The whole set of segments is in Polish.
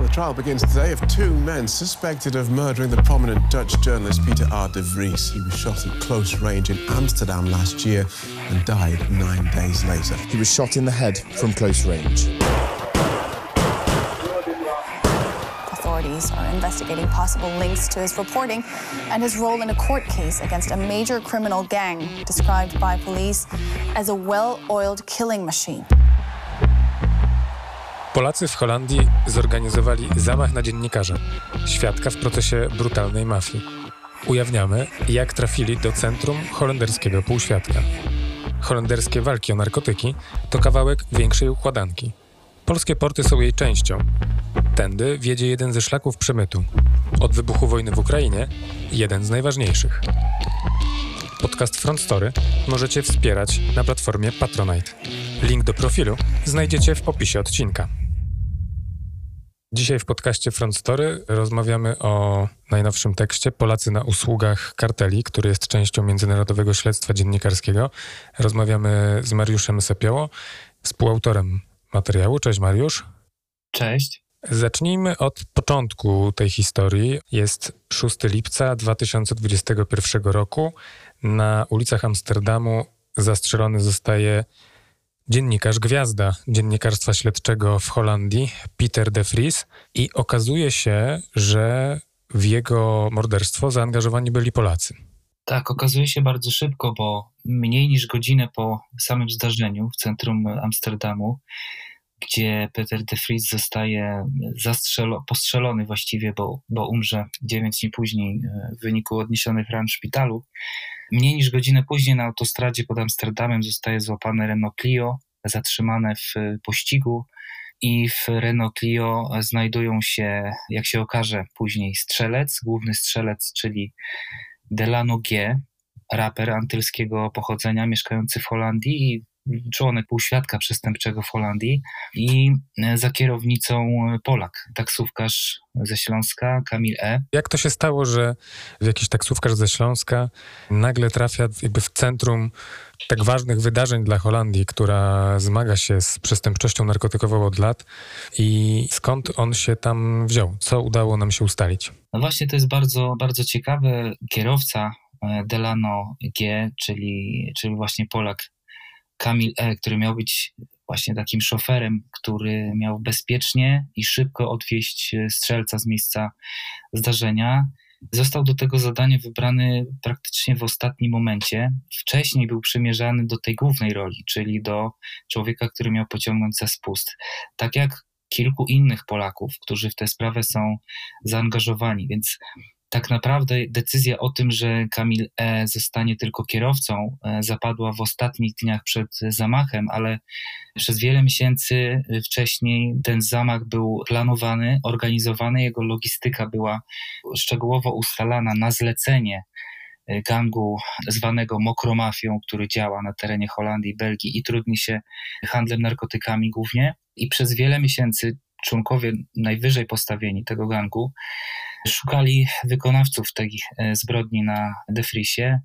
The trial begins today of two men suspected of murdering the prominent Dutch journalist Peter R. de Vries. He was shot at close range in Amsterdam last year and died nine days later. He was shot in the head from close range. Authorities are investigating possible links to his reporting and his role in a court case against a major criminal gang described by police as a well oiled killing machine. Polacy w Holandii zorganizowali zamach na dziennikarza, świadka w procesie brutalnej mafii. Ujawniamy, jak trafili do centrum holenderskiego półświadka. Holenderskie walki o narkotyki to kawałek większej układanki. Polskie porty są jej częścią. Tędy wiedzie jeden ze szlaków przemytu. Od wybuchu wojny w Ukrainie jeden z najważniejszych. Podcast Front Story możecie wspierać na platformie Patronite. Link do profilu znajdziecie w opisie odcinka. Dzisiaj w podcaście Front Story rozmawiamy o najnowszym tekście Polacy na usługach karteli, który jest częścią międzynarodowego śledztwa dziennikarskiego. Rozmawiamy z Mariuszem Sepioło, współautorem materiału. Cześć Mariusz. Cześć. Zacznijmy od początku tej historii. Jest 6 lipca 2021 roku. Na ulicach Amsterdamu zastrzelony zostaje dziennikarz gwiazda dziennikarstwa śledczego w Holandii, Peter de Vries, i okazuje się, że w jego morderstwo zaangażowani byli Polacy. Tak, okazuje się bardzo szybko, bo mniej niż godzinę po samym zdarzeniu w centrum Amsterdamu, gdzie Peter de Vries zostaje zastrzelo, postrzelony właściwie, bo, bo umrze 9 dni później e, w wyniku odniesionych ran w szpitalu, Mniej niż godzinę później na autostradzie pod Amsterdamem zostaje złapane Renault Clio, zatrzymane w pościgu i w Renault Clio znajdują się, jak się okaże później, strzelec, główny strzelec, czyli Delano G., raper antylskiego pochodzenia, mieszkający w Holandii i członek półświadka przestępczego w Holandii i e, za kierownicą Polak, taksówkarz ze Śląska, Kamil E. Jak to się stało, że jakiś taksówkarz ze Śląska nagle trafia jakby w centrum tak ważnych wydarzeń dla Holandii, która zmaga się z przestępczością narkotykową od lat i skąd on się tam wziął? Co udało nam się ustalić? No właśnie to jest bardzo, bardzo ciekawe. Kierowca e, Delano G, czyli, czyli właśnie Polak Kamil E., który miał być właśnie takim szoferem, który miał bezpiecznie i szybko odwieźć e, strzelca z miejsca zdarzenia. Został do tego zadania wybrany praktycznie w ostatnim momencie. Wcześniej był przymierzany do tej głównej roli, czyli do człowieka, który miał pociągnąć za spust. Tak jak kilku innych Polaków, którzy w tę sprawę są zaangażowani, więc tak naprawdę decyzja o tym, że Kamil E. zostanie tylko kierowcą, e, zapadła w ostatnich dniach przed zamachem, ale przez wiele miesięcy wcześniej ten zamach był planowany, organizowany, jego logistyka była szczegółowo ustalana na zlecenie e, gangu zwanego mokromafią, który działa na terenie Holandii, Belgii i trudni się handlem narkotykami głównie. I przez wiele miesięcy członkowie najwyżej postawieni tego gangu szukali wykonawców tej e, zbrodni na Defrisie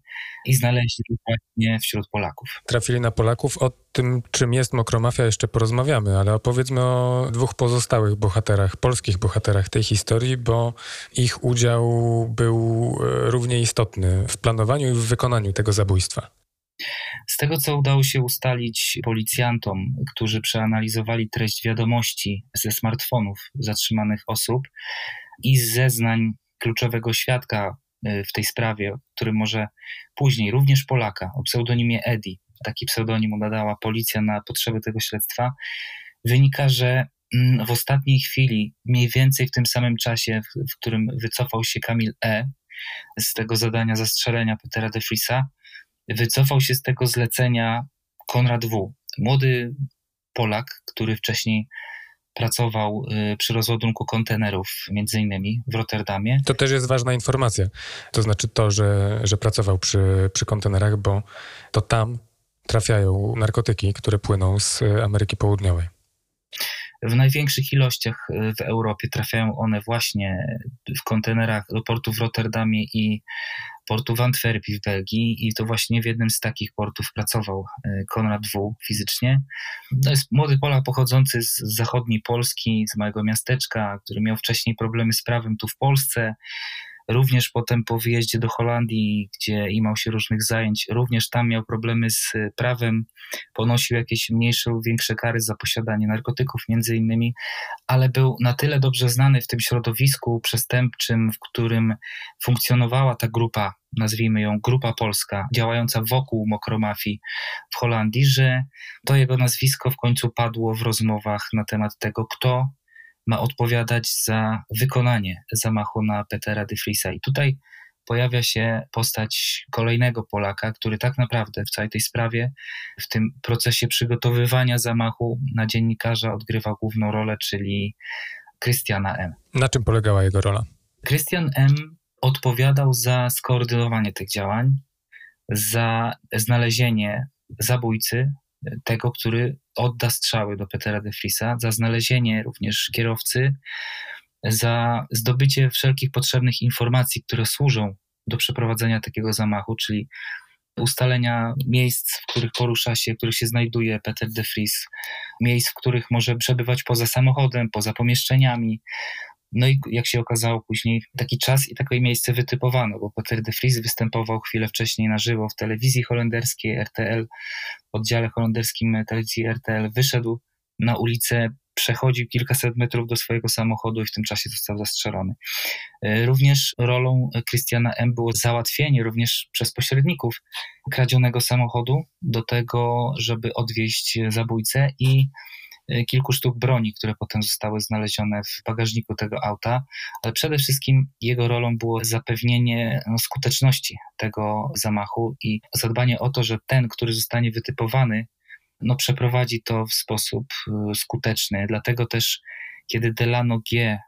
i znaleźli właśnie wśród Polaków. Trafili na Polaków. O tym, czym jest Mokromafia, jeszcze porozmawiamy, ale opowiedzmy o dwóch pozostałych bohaterach, polskich bohaterach tej historii, bo ich udział był e, równie istotny w planowaniu i w wykonaniu tego zabójstwa. Z tego, co udało się ustalić policjantom, którzy przeanalizowali treść wiadomości ze smartfonów zatrzymanych osób i z zeznań kluczowego świadka y, w tej sprawie, który może później również Polaka o pseudonimie Edi, taki pseudonim nadała policja na potrzeby tego śledztwa, wynika, że mm, w ostatniej chwili, mniej więcej w tym samym czasie, w którym wycofał się Kamil E. z tego zadania zastrzelenia Petera de Friesa, wycofał się z tego zlecenia Konrad W., młody Polak, który wcześniej pracował y, przy rozładunku kontenerów, między innymi w Rotterdamie. To też jest ważna informacja. To znaczy to, że, że pracował przy, przy kontenerach, bo to tam trafiają narkotyki, które płyną z Ameryki Południowej. w największych ilościach w Europie trafiają one właśnie w kontenerach do portu w Rotterdamie i portu w Antwerpii w Belgii i to właśnie w jednym z takich portów pracował e, Konrad W. fizycznie. To jest młody Polak pochodzący z zachodniej Polski, z małego miasteczka, który miał wcześniej problemy z prawem tu w Polsce. Również potem po wyjeździe do Holandii, gdzie imał się różnych zajęć, również tam miał problemy z prawem, ponosił jakieś mniejsze lub większe kary za posiadanie narkotyków między innymi, ale był na tyle dobrze znany w tym środowisku przestępczym, w którym funkcjonowała ta grupa, nazwijmy ją Grupa Polska, działająca wokół mokromafii w Holandii, że to jego nazwisko w końcu padło w rozmowach na temat tego, kto ma odpowiadać za wykonanie zamachu na Petera de Vriesa. I tutaj pojawia się postać kolejnego Polaka, który tak naprawdę w całej tej sprawie, w tym procesie przygotowywania zamachu na dziennikarza odgrywa główną rolę, czyli Christiana M. Na czym polegała jego rola? Christian M. odpowiadał za skoordynowanie tych działań, za znalezienie zabójcy, tego, który odda strzały do Petera de Frisa, za znalezienie również kierowcy, za zdobycie wszelkich potrzebnych informacji, które służą do przeprowadzenia takiego zamachu, czyli ustalenia miejsc, w których porusza się, w których się znajduje Peter de Vries, miejsc, w których może przebywać poza samochodem, poza pomieszczeniami, no i jak się okazało później, taki czas i takie miejsce wytypowano, bo Peter de Vries występował chwilę wcześniej na żywo w telewizji holenderskiej RTL, w oddziale holenderskim telewizji RTL, wyszedł na ulicę, przechodził kilkaset metrów do swojego samochodu i w tym czasie został zastrzelony. E, również rolą Christiana M. było załatwienie również przez pośredników kradzionego samochodu do tego, żeby odwieźć zabójcę i kilku sztuk broni, które potem zostały znalezione w bagażniku tego auta, ale przede wszystkim jego rolą było zapewnienie no, skuteczności tego zamachu i zadbanie o to, że ten, który zostanie wytypowany, no, przeprowadzi to w sposób y, skuteczny. Dlatego też, kiedy Delano G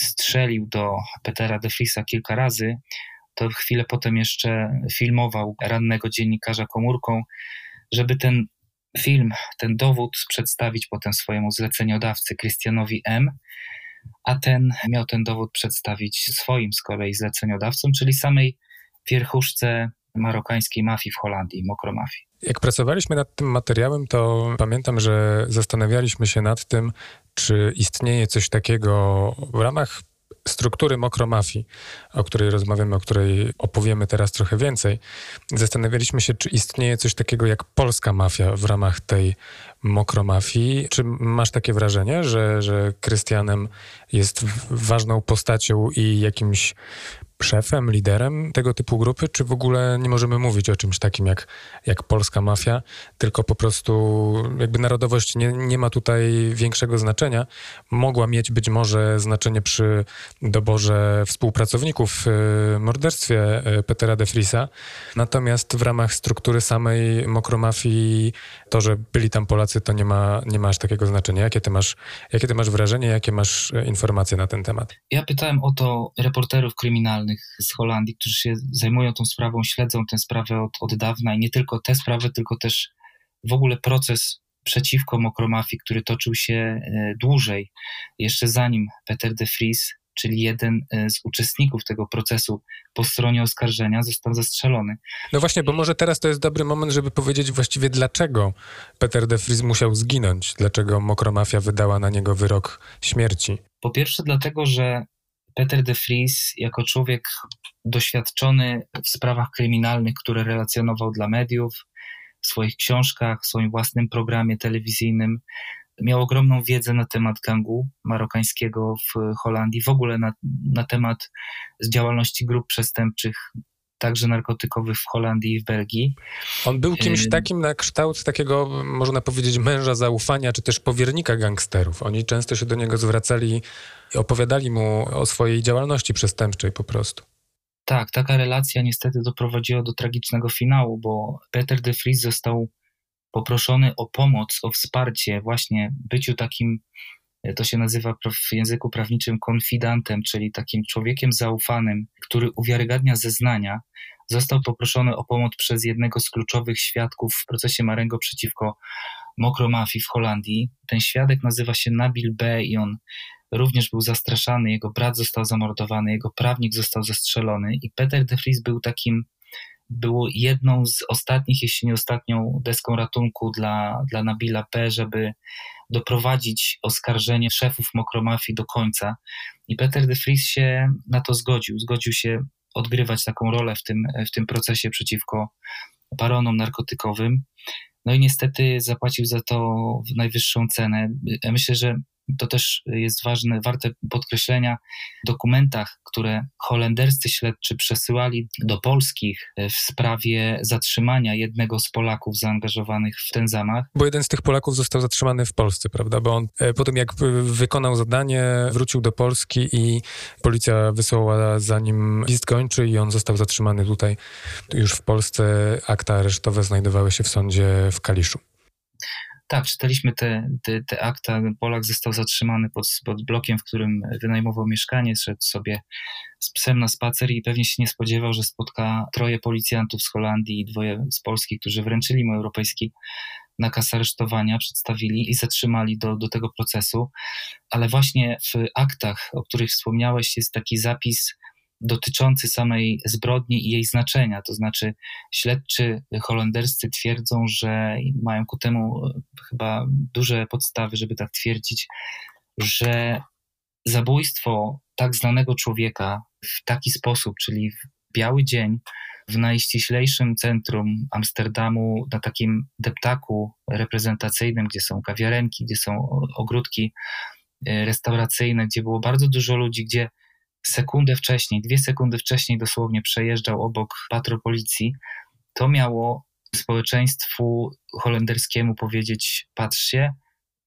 strzelił do Petera de Frisa kilka razy, to chwilę potem jeszcze filmował rannego dziennikarza komórką, żeby ten film, ten dowód przedstawić potem swojemu zleceniodawcy Christianowi M., a ten miał ten dowód przedstawić swoim z kolei zleceniodawcom, czyli samej wierchuszce marokańskiej mafii w Holandii, mokromafii. Jak pracowaliśmy nad tym materiałem, to pamiętam, że zastanawialiśmy się nad tym, czy istnieje coś takiego w ramach struktury mokromafii, o której rozmawiamy, o której opowiemy teraz trochę więcej, zastanawialiśmy się, czy istnieje coś takiego jak polska mafia w ramach tej mokromafii. Czy masz takie wrażenie, że, że Krystianem jest ważną postacią i jakimś szefem, liderem tego typu grupy, czy w ogóle nie możemy mówić o czymś takim jak, jak polska mafia, tylko po prostu jakby narodowość nie, nie ma tutaj większego znaczenia. Mogła mieć być może znaczenie przy doborze współpracowników w morderstwie e, Petera de Frisa, natomiast w ramach struktury samej mokromafii to, że byli tam Polacy, to nie ma, nie ma aż takiego znaczenia. Jakie ty, masz, jakie ty masz wrażenie, jakie masz e, informacje na ten temat? Ja pytałem o to reporterów kryminalnych, z Holandii, którzy się zajmują tą sprawą, śledzą tę sprawę od, od dawna i nie tylko tę sprawę, tylko też w ogóle proces przeciwko mokromafii, który toczył się e, dłużej, jeszcze zanim Peter de Vries, czyli jeden e, z uczestników tego procesu po stronie oskarżenia, został zastrzelony. No właśnie, bo może teraz to jest dobry moment, żeby powiedzieć właściwie dlaczego Peter de Vries musiał zginąć, dlaczego mokromafia wydała na niego wyrok śmierci. Po pierwsze dlatego, że Peter de Vries, jako człowiek doświadczony w sprawach kryminalnych, które relacjonował dla mediów, w swoich książkach, w swoim własnym programie telewizyjnym, miał ogromną wiedzę na temat gangu marokańskiego w Holandii, w ogóle na, na temat działalności grup przestępczych także narkotykowych w Holandii i w Belgii. On był kimś takim na kształt takiego, można powiedzieć, męża zaufania, czy też powiernika gangsterów. Oni często się do niego zwracali i opowiadali mu o swojej działalności przestępczej po prostu. Tak, taka relacja niestety doprowadziła do tragicznego finału, bo Peter de Vries został poproszony o pomoc, o wsparcie, właśnie byciu takim, to się nazywa w języku prawniczym konfidantem, czyli takim człowiekiem zaufanym, który uwiarygadnia zeznania. Został poproszony o pomoc przez jednego z kluczowych świadków w procesie Marengo przeciwko mokromafii w Holandii. Ten świadek nazywa się Nabil B. i on również był zastraszany, jego brat został zamordowany, jego prawnik został zastrzelony i Peter de Vries był takim, był jedną z ostatnich, jeśli nie ostatnią deską ratunku dla, dla Nabila P., żeby doprowadzić oskarżenie szefów mokromafii do końca. I Peter de Vries się na to zgodził. Zgodził się odgrywać taką rolę w tym, w tym procesie przeciwko baronom narkotykowym. No i niestety zapłacił za to najwyższą cenę. Myślę, że to też jest ważne, warte podkreślenia, dokumentach, które holenderscy śledczy przesyłali do polskich w sprawie zatrzymania jednego z Polaków zaangażowanych w ten zamach. Bo jeden z tych Polaków został zatrzymany w Polsce, prawda? Bo on e, po tym, jak wykonał zadanie, wrócił do Polski i policja wysłała za nim list gończy i on został zatrzymany tutaj już w Polsce. Akta aresztowe znajdowały się w sądzie w Kaliszu. Tak, czytaliśmy te, te, te akta. Polak został zatrzymany pod, pod blokiem, w którym wynajmował mieszkanie, szedł sobie z psem na spacer i pewnie się nie spodziewał, że spotka troje policjantów z Holandii i dwoje z Polski, którzy wręczyli mu europejski nakaz aresztowania, przedstawili i zatrzymali do, do tego procesu. Ale właśnie w aktach, o których wspomniałeś, jest taki zapis dotyczący samej zbrodni i jej znaczenia. To znaczy, śledczy holenderscy twierdzą, że mają ku temu e, chyba duże podstawy, żeby tak twierdzić, że zabójstwo tak znanego człowieka w taki sposób, czyli w biały dzień, w najściślejszym centrum Amsterdamu, na takim deptaku reprezentacyjnym, gdzie są kawiarenki, gdzie są ogródki e, restauracyjne, gdzie było bardzo dużo ludzi, gdzie sekundę wcześniej, dwie sekundy wcześniej dosłownie przejeżdżał obok patrol policji, to miało społeczeństwu holenderskiemu powiedzieć: patrzcie,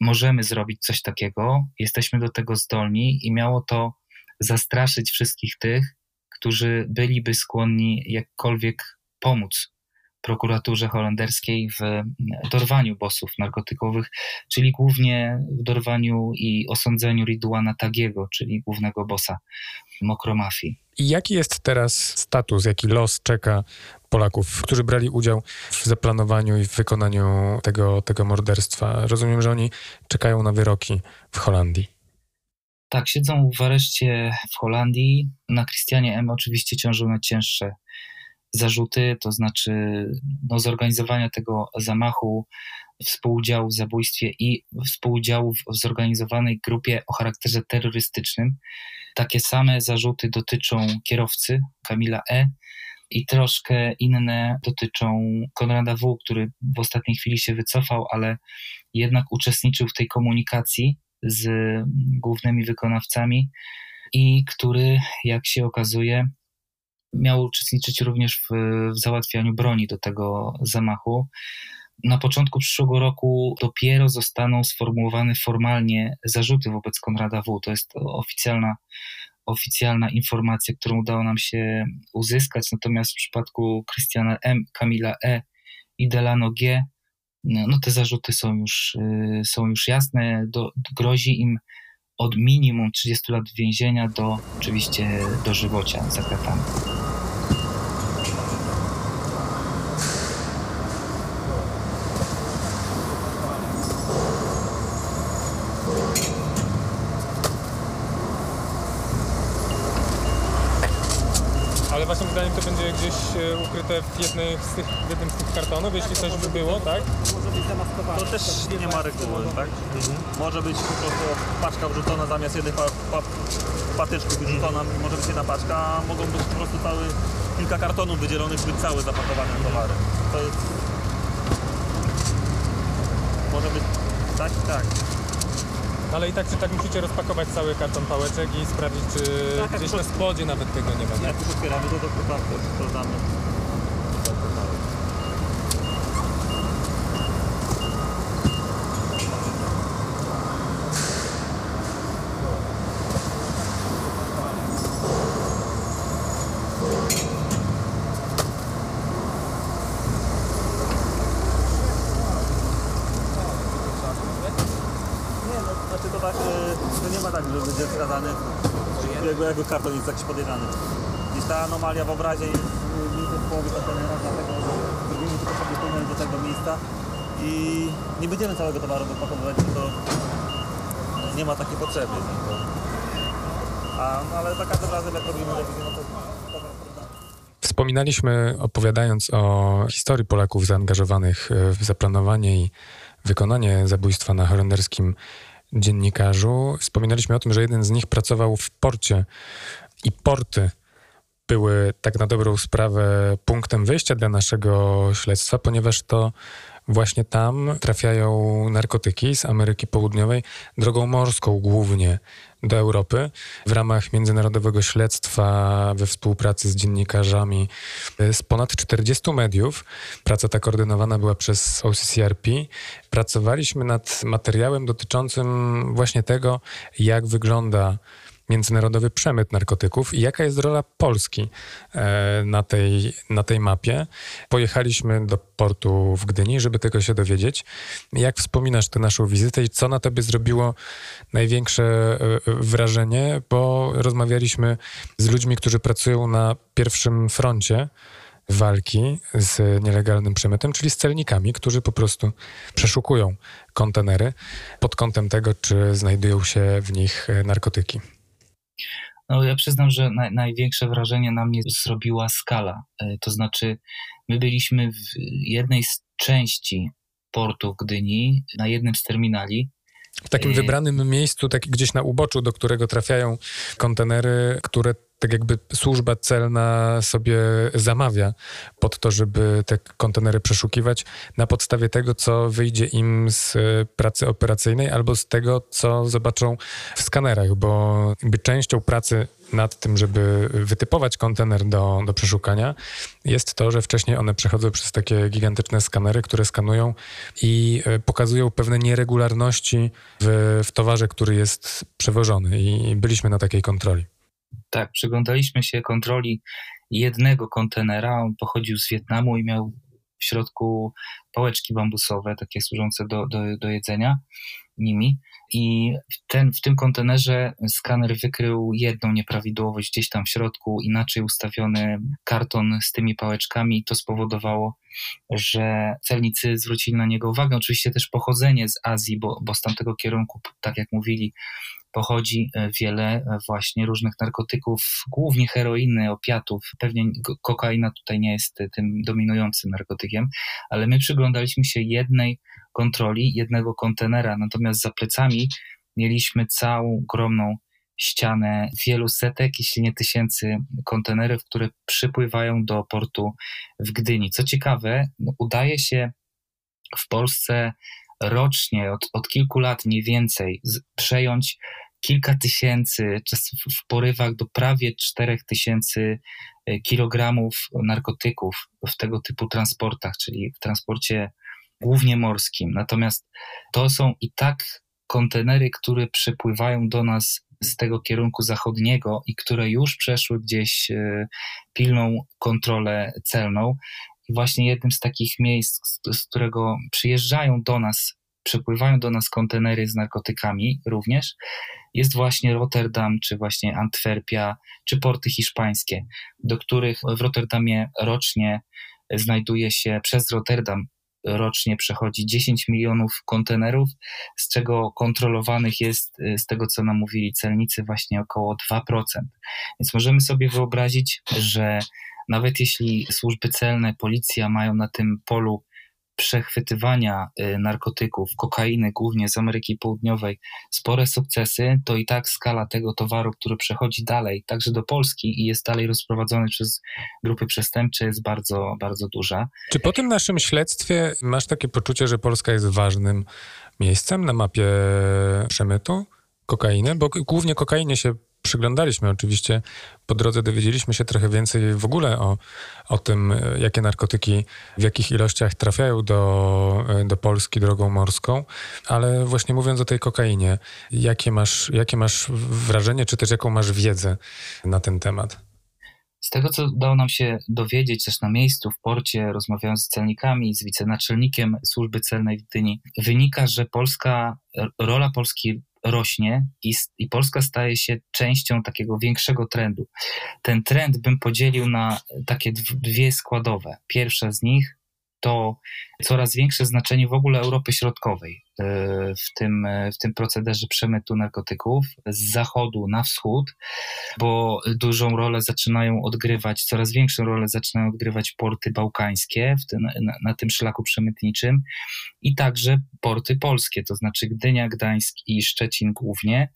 możemy zrobić coś takiego, jesteśmy do tego zdolni, i miało to zastraszyć wszystkich tych, którzy byliby skłonni jakkolwiek pomóc prokuraturze holenderskiej w dorwaniu bossów narkotykowych, czyli głównie w dorwaniu i osądzeniu Ridwana Tagiego, czyli głównego bossa mokromafii. I jaki jest teraz status, jaki los czeka Polaków, którzy brali udział w zaplanowaniu i w wykonaniu tego, tego morderstwa? Rozumiem, że oni czekają na wyroki w Holandii. Tak, siedzą w areszcie w Holandii. Na Christianie M. oczywiście ciążą najcięższe zarzuty, to znaczy no, zorganizowania tego zamachu, współudziału w zabójstwie i współudziału w zorganizowanej grupie o charakterze terrorystycznym. Takie same zarzuty dotyczą kierowcy Kamila E. I troszkę inne dotyczą Konrada W., który w ostatniej chwili się wycofał, ale jednak uczestniczył w tej komunikacji z głównymi wykonawcami i który, jak się okazuje, miał uczestniczyć również w, w załatwianiu broni do tego zamachu. Na początku przyszłego roku dopiero zostaną sformułowane formalnie zarzuty wobec Konrada W. To jest oficjalna, oficjalna informacja, którą udało nam się uzyskać. Natomiast w przypadku Christiana M., Kamila E. i Delano G. No, te zarzuty są już, y, są już jasne. Do, grozi im od minimum 30 lat więzienia do oczywiście dożywocia za kratami. waszym zdaniem to będzie gdzieś e, ukryte w, jednych z tych, w jednym z tych kartonów, jeśli coś by było, tak? To też nie ma reguły, tak? Mhm. Może być po prostu paczka wrzucona zamiast jednej pa, pa, patyczków wyrzucona, może być jedna paczka, a mogą być po prostu cały, kilka kartonów wydzielonych, być całe zapakowane towary. To jest... Może być tak i tak. Ale i tak czy tak musicie rozpakować cały karton pałeczek i sprawdzić, czy tak, gdzieś na spodzie nawet tego nie ma. Jak już otwieramy, to do sprawdzamy. jakby karton jest jakiś podejrzany. Gdzieś ta anomalia w obrazie jest więcej w połowie kontenera, dlatego zrobimy tylko sobie tunel do tego miejsca i nie będziemy całego towaru wypakowywać, bo to nie ma takiej potrzeby. A, no ale za każdym razem jak robimy rewizję, no to Wspominaliśmy, opowiadając o historii Polaków zaangażowanych e, w zaplanowanie i wykonanie zabójstwa na holenderskim dziennikarzu, wspominaliśmy o tym, że jeden z nich pracował w porcie i porty były tak na dobrą sprawę punktem wyjścia dla naszego śledztwa, ponieważ to właśnie tam trafiają narkotyki z Ameryki Południowej drogą morską głównie do Europy w ramach międzynarodowego śledztwa we współpracy z dziennikarzami z ponad 40 mediów. Praca ta koordynowana była przez OCCRP. Pracowaliśmy nad materiałem dotyczącym właśnie tego, jak wygląda międzynarodowy przemyt narkotyków i jaka jest rola Polski e, na tej, na tej mapie. Pojechaliśmy do portu w Gdyni, żeby tego się dowiedzieć. Jak wspominasz tę naszą wizytę i co na tobie zrobiło największe e, wrażenie, bo rozmawialiśmy z ludźmi, którzy pracują na pierwszym froncie walki z nielegalnym przemytem, czyli z celnikami, którzy po prostu przeszukują kontenery pod kątem tego, czy znajdują się w nich e, narkotyki. No, ja przyznam, że naj, największe wrażenie na mnie zrobiła skala. E, to znaczy, my byliśmy w jednej z części portu w Gdyni, na jednym z terminali. W takim E, wybranym miejscu, tak gdzieś na uboczu, do którego trafiają kontenery, które tak jakby służba celna sobie zamawia pod to, żeby te kontenery przeszukiwać na podstawie tego, co wyjdzie im z e, pracy operacyjnej albo z tego, co zobaczą w skanerach, bo jakby częścią pracy nad tym, żeby wytypować kontener do, do przeszukania, jest to, że wcześniej one przechodzą przez takie gigantyczne skanery, które skanują i e, pokazują pewne nieregularności w, w towarze, który jest przewożony. I byliśmy na takiej kontroli. Tak, przyglądaliśmy się kontroli jednego kontenera. On pochodził z Wietnamu i miał w środku pałeczki bambusowe, takie służące do, do, do jedzenia nimi. I ten, w tym kontenerze skaner wykrył jedną nieprawidłowość gdzieś tam w środku, inaczej ustawiony karton z tymi pałeczkami. To spowodowało, że celnicy zwrócili na niego uwagę. Oczywiście też pochodzenie z Azji, bo, bo z tamtego kierunku, tak jak mówili, pochodzi e, wiele e, właśnie różnych narkotyków, głównie heroiny, opiatów. Pewnie kokaina tutaj nie jest e, tym dominującym narkotykiem, ale my przyglądaliśmy się jednej kontroli, jednego kontenera, natomiast za plecami mieliśmy całą ogromną ścianę wielu setek, jeśli nie tysięcy kontenerów, które przypływają do portu w Gdyni. Co ciekawe, no, udaje się w Polsce rocznie, od, od kilku lat mniej więcej, z, przejąć kilka tysięcy, w porywach do prawie czterech tysięcy kilogramów narkotyków w tego typu transportach, czyli w transporcie głównie morskim. Natomiast to są i tak kontenery, które przypływają do nas z tego kierunku zachodniego i które już przeszły gdzieś pilną kontrolę celną. I właśnie jednym z takich miejsc, z którego przyjeżdżają do nas, przypływają do nas kontenery z narkotykami również, jest właśnie Rotterdam, czy właśnie Antwerpia, czy porty hiszpańskie, do których w Rotterdamie rocznie znajduje się przez Rotterdam rocznie przechodzi 10 milionów kontenerów, z czego kontrolowanych jest, z tego co nam mówili celnicy, właśnie około 2%. Więc możemy sobie wyobrazić, że nawet jeśli służby celne, policja mają na tym polu przechwytywania narkotyków, kokainy głównie z Ameryki Południowej, spore sukcesy, to i tak skala tego towaru, który przechodzi dalej, także do Polski i jest dalej rozprowadzony przez grupy przestępcze, jest bardzo, bardzo duża. Czy po tym naszym śledztwie masz takie poczucie, że Polska jest ważnym miejscem na mapie przemytu kokainy? Bo głównie kokainie się przyglądaliśmy oczywiście. Po drodze dowiedzieliśmy się trochę więcej w ogóle o, o tym, jakie narkotyki w jakich ilościach trafiają do, do Polski drogą morską. Ale właśnie mówiąc o tej kokainie, jakie masz, jakie masz wrażenie, czy też jaką masz wiedzę na ten temat? Z tego, co udało nam się dowiedzieć też na miejscu, w porcie, rozmawiając z celnikami, z wicenaczelnikiem służby celnej w Gdyni, wynika, że Polska, rola Polski rośnie i, i Polska staje się częścią takiego większego trendu. Ten trend bym podzielił na takie dwie składowe. Pierwsza z nich to coraz większe znaczenie w ogóle Europy Środkowej w tym, e, w tym procederze przemytu narkotyków z zachodu na wschód, bo dużą rolę zaczynają odgrywać, coraz większą rolę zaczynają odgrywać porty bałkańskie tym, na, na tym szlaku przemytniczym i także porty polskie, to znaczy Gdynia, Gdańsk i Szczecin głównie.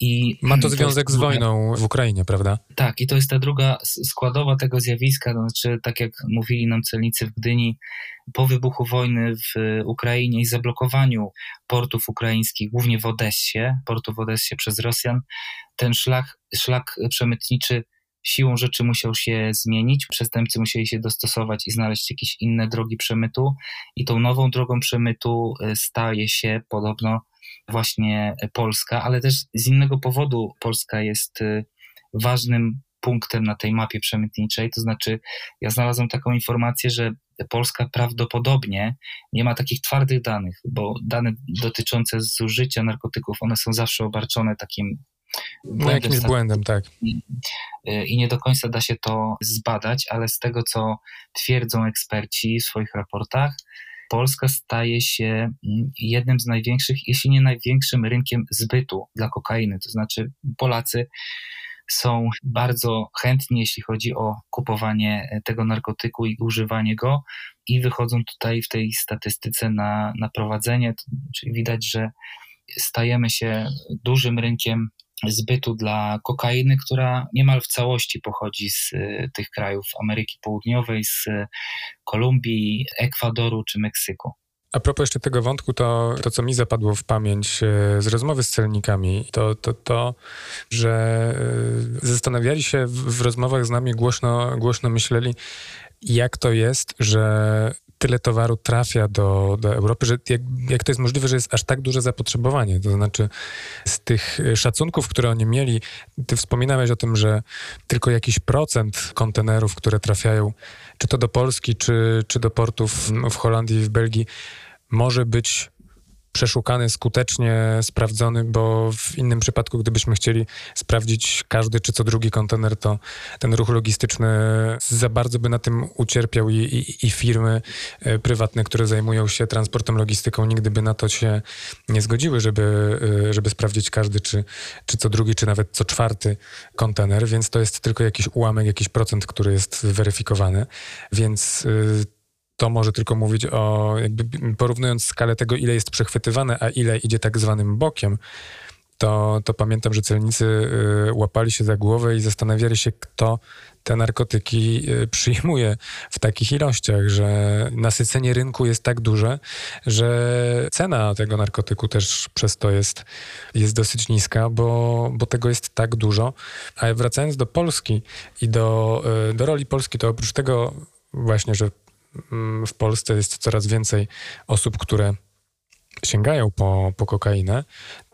I Ma to związek to z wojną w Ukrainie, prawda? Tak, i to jest ta druga składowa tego zjawiska, to znaczy, tak jak mówili nam celnicy w Gdyni, po wybuchu wojny w Ukrainie i zablokowaniu portów ukraińskich, głównie w Odessie, portu w Odessie przez Rosjan, ten szlak, szlak przemytniczy siłą rzeczy musiał się zmienić. Przestępcy musieli się dostosować i znaleźć jakieś inne drogi przemytu, i tą nową drogą przemytu y, staje się podobno właśnie Polska, ale też z innego powodu Polska jest y, ważnym punktem na tej mapie przemytniczej. To znaczy, ja znalazłem taką informację, że Polska prawdopodobnie nie ma takich twardych danych, bo dane dotyczące zużycia narkotyków, one są zawsze obarczone takim no, jakimś błędem, tak. I, y, I nie do końca da się to zbadać, ale z tego, co twierdzą eksperci w swoich raportach, Polska staje się mm, jednym z największych, jeśli nie największym rynkiem zbytu dla kokainy. To znaczy Polacy są bardzo chętni, jeśli chodzi o kupowanie e, tego narkotyku i używanie go, i wychodzą tutaj w tej statystyce na, na prowadzenie. Czyli widać, że stajemy się dużym rynkiem zbytu dla kokainy, która niemal w całości pochodzi z y, tych krajów Ameryki Południowej, z Kolumbii, Ekwadoru czy Meksyku. A propos jeszcze tego wątku, to, to co mi zapadło w pamięć y, z rozmowy z celnikami, to to, to że y, zastanawiali się w, w rozmowach z nami, głośno, głośno myśleli, jak to jest, że tyle towaru trafia do, do Europy, że jak, jak to jest możliwe, że jest aż tak duże zapotrzebowanie. To znaczy, z tych szacunków, które oni mieli, ty wspominałeś o tym, że tylko jakiś procent kontenerów, które trafiają, czy to do Polski, czy, czy do portów w Holandii, w Belgii, może być przeszukany, skutecznie sprawdzony, bo w innym przypadku, gdybyśmy chcieli sprawdzić każdy czy co drugi kontener, to ten ruch logistyczny za bardzo by na tym ucierpiał i, i, i firmy e, prywatne, które zajmują się transportem, logistyką, nigdy by na to się nie zgodziły, żeby, e, żeby sprawdzić każdy czy, czy co drugi, czy nawet co czwarty kontener, więc to jest tylko jakiś ułamek, jakiś procent, który jest weryfikowany, więc e, to może tylko mówić o, jakby porównując skalę tego, ile jest przechwytywane, a ile idzie tak zwanym bokiem, to, to pamiętam, że celnicy y, łapali się za głowę i zastanawiali się, kto te narkotyki y, przyjmuje w takich ilościach, że nasycenie rynku jest tak duże, że cena tego narkotyku też przez to jest, jest dosyć niska, bo, bo tego jest tak dużo. A wracając do Polski i do, y, do roli Polski, to oprócz tego właśnie, że w Polsce jest coraz więcej osób, które sięgają po, po kokainę,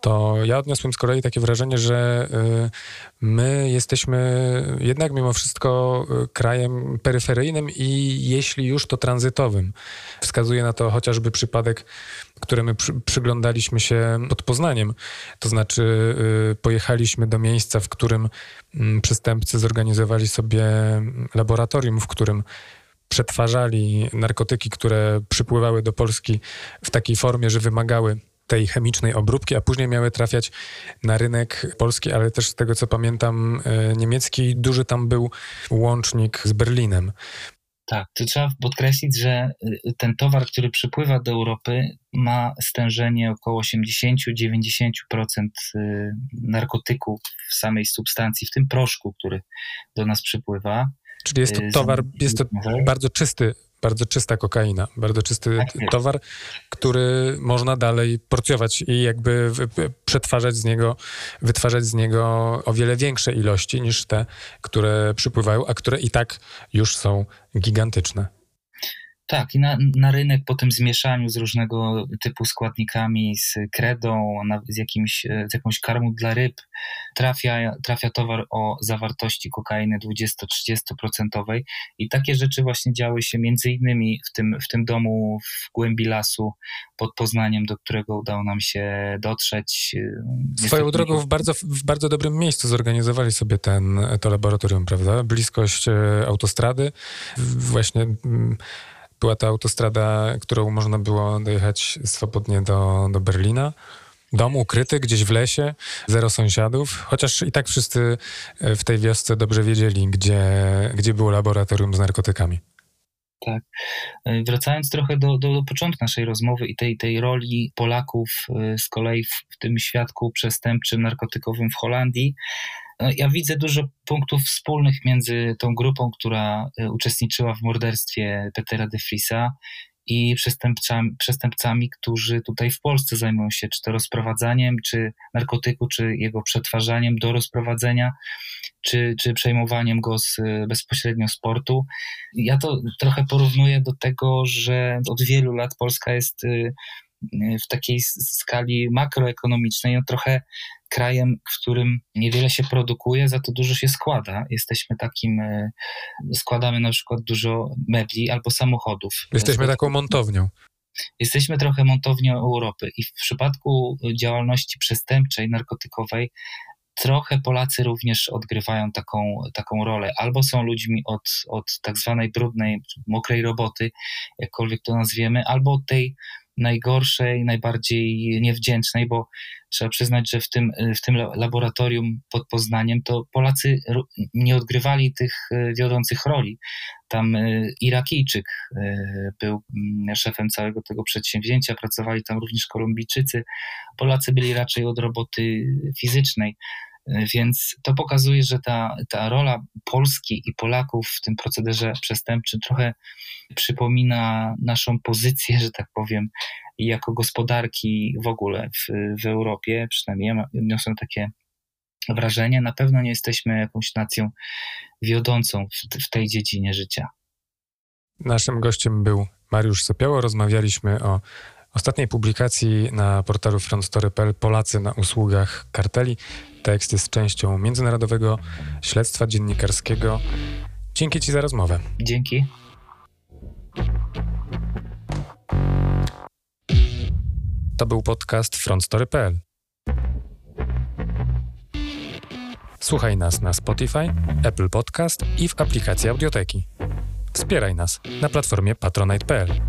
to ja odniosłem z kolei takie wrażenie, że y, my jesteśmy jednak mimo wszystko y, krajem peryferyjnym i jeśli już to tranzytowym. Wskazuje na to chociażby przypadek, który my przy, przyglądaliśmy się pod Poznaniem. To znaczy y, pojechaliśmy do miejsca, w którym mm, przestępcy zorganizowali sobie laboratorium, w którym przetwarzali narkotyki, które przypływały do Polski w takiej formie, że wymagały tej chemicznej obróbki, a później miały trafiać na rynek polski, ale też z tego co pamiętam e, niemiecki. Duży tam był łącznik z Berlinem. Tak, to trzeba podkreślić, że y, ten towar, który przypływa do Europy, ma stężenie około 80-90% y, narkotyku w samej substancji, w tym proszku, który do nas przypływa. Czyli jest to y, towar, jest to bardzo czysty, bardzo czysta kokaina, bardzo czysty tak towar, który można dalej porcjować i jakby przetwarzać z niego, wytwarzać z niego o wiele większe ilości niż te, które przypływają, a które i tak już są gigantyczne. Tak, i na, na rynek po tym zmieszaniu z różnego typu składnikami, z kredą, z, jakimś, z jakąś karmą dla ryb, trafia, trafia towar o zawartości kokainy 20-30% i takie rzeczy właśnie działy się między innymi w tym, w tym domu w głębi lasu pod Poznaniem, do którego udało nam się dotrzeć. Swoją drogą w bardzo, w bardzo dobrym miejscu zorganizowali sobie ten, to laboratorium, prawda? Bliskość e, autostrady, właśnie Była to autostrada, którą można było dojechać swobodnie do, do Berlina. Dom ukryty gdzieś w lesie, zero sąsiadów, chociaż i tak wszyscy e, w tej wiosce dobrze wiedzieli, gdzie, gdzie było laboratorium z narkotykami. Tak. E, wracając trochę do, do, do, początku naszej rozmowy i tej, tej roli Polaków e, z kolei w, w tym świadku przestępczym, narkotykowym w Holandii, ja widzę dużo punktów wspólnych między tą grupą, która uczestniczyła w morderstwie Petera de Friesa i przestępcami, przestępcami, którzy tutaj w Polsce zajmują się czy to rozprowadzaniem, czy narkotyku, czy jego przetwarzaniem do rozprowadzenia, czy, czy przejmowaniem go z, bezpośrednio z portu. Ja to trochę porównuję do tego, że od wielu lat Polska jest y, w takiej skali makroekonomicznej no trochę krajem, w którym niewiele się produkuje, za to dużo się składa. Jesteśmy takim, e, składamy na przykład dużo mebli albo samochodów. Jesteśmy taką montownią. Jesteśmy trochę montownią Europy i w przypadku działalności przestępczej, narkotykowej, trochę Polacy również odgrywają taką, taką rolę. Albo są ludźmi od, od tak zwanej brudnej, mokrej roboty, jakkolwiek to nazwiemy, albo od tej najgorszej, najbardziej niewdzięcznej, bo trzeba przyznać, że w tym, w tym laboratorium pod Poznaniem to Polacy nie odgrywali tych e, wiodących roli. Tam e, Irakijczyk e, był mm, szefem całego tego przedsięwzięcia, pracowali tam również Kolumbijczycy. Polacy byli raczej od roboty fizycznej. Więc to pokazuje, że ta, ta rola Polski i Polaków w tym procederze przestępczym trochę przypomina naszą pozycję, że tak powiem, jako gospodarki w ogóle w, w Europie. Przynajmniej ja odniosłem takie wrażenie. Na pewno nie jesteśmy jakąś nacją wiodącą w, w tej dziedzinie życia. Naszym gościem był Mariusz Sopiało. Rozmawialiśmy o ostatniej publikacji na portalu frontstory.pl Polacy na usługach karteli. Tekst jest częścią międzynarodowego śledztwa dziennikarskiego. Dzięki Ci za rozmowę. Dzięki. To był podcast frontstory.pl. Słuchaj nas na Spotify, Apple Podcast i w aplikacji Audioteki. Wspieraj nas na platformie patronite.pl.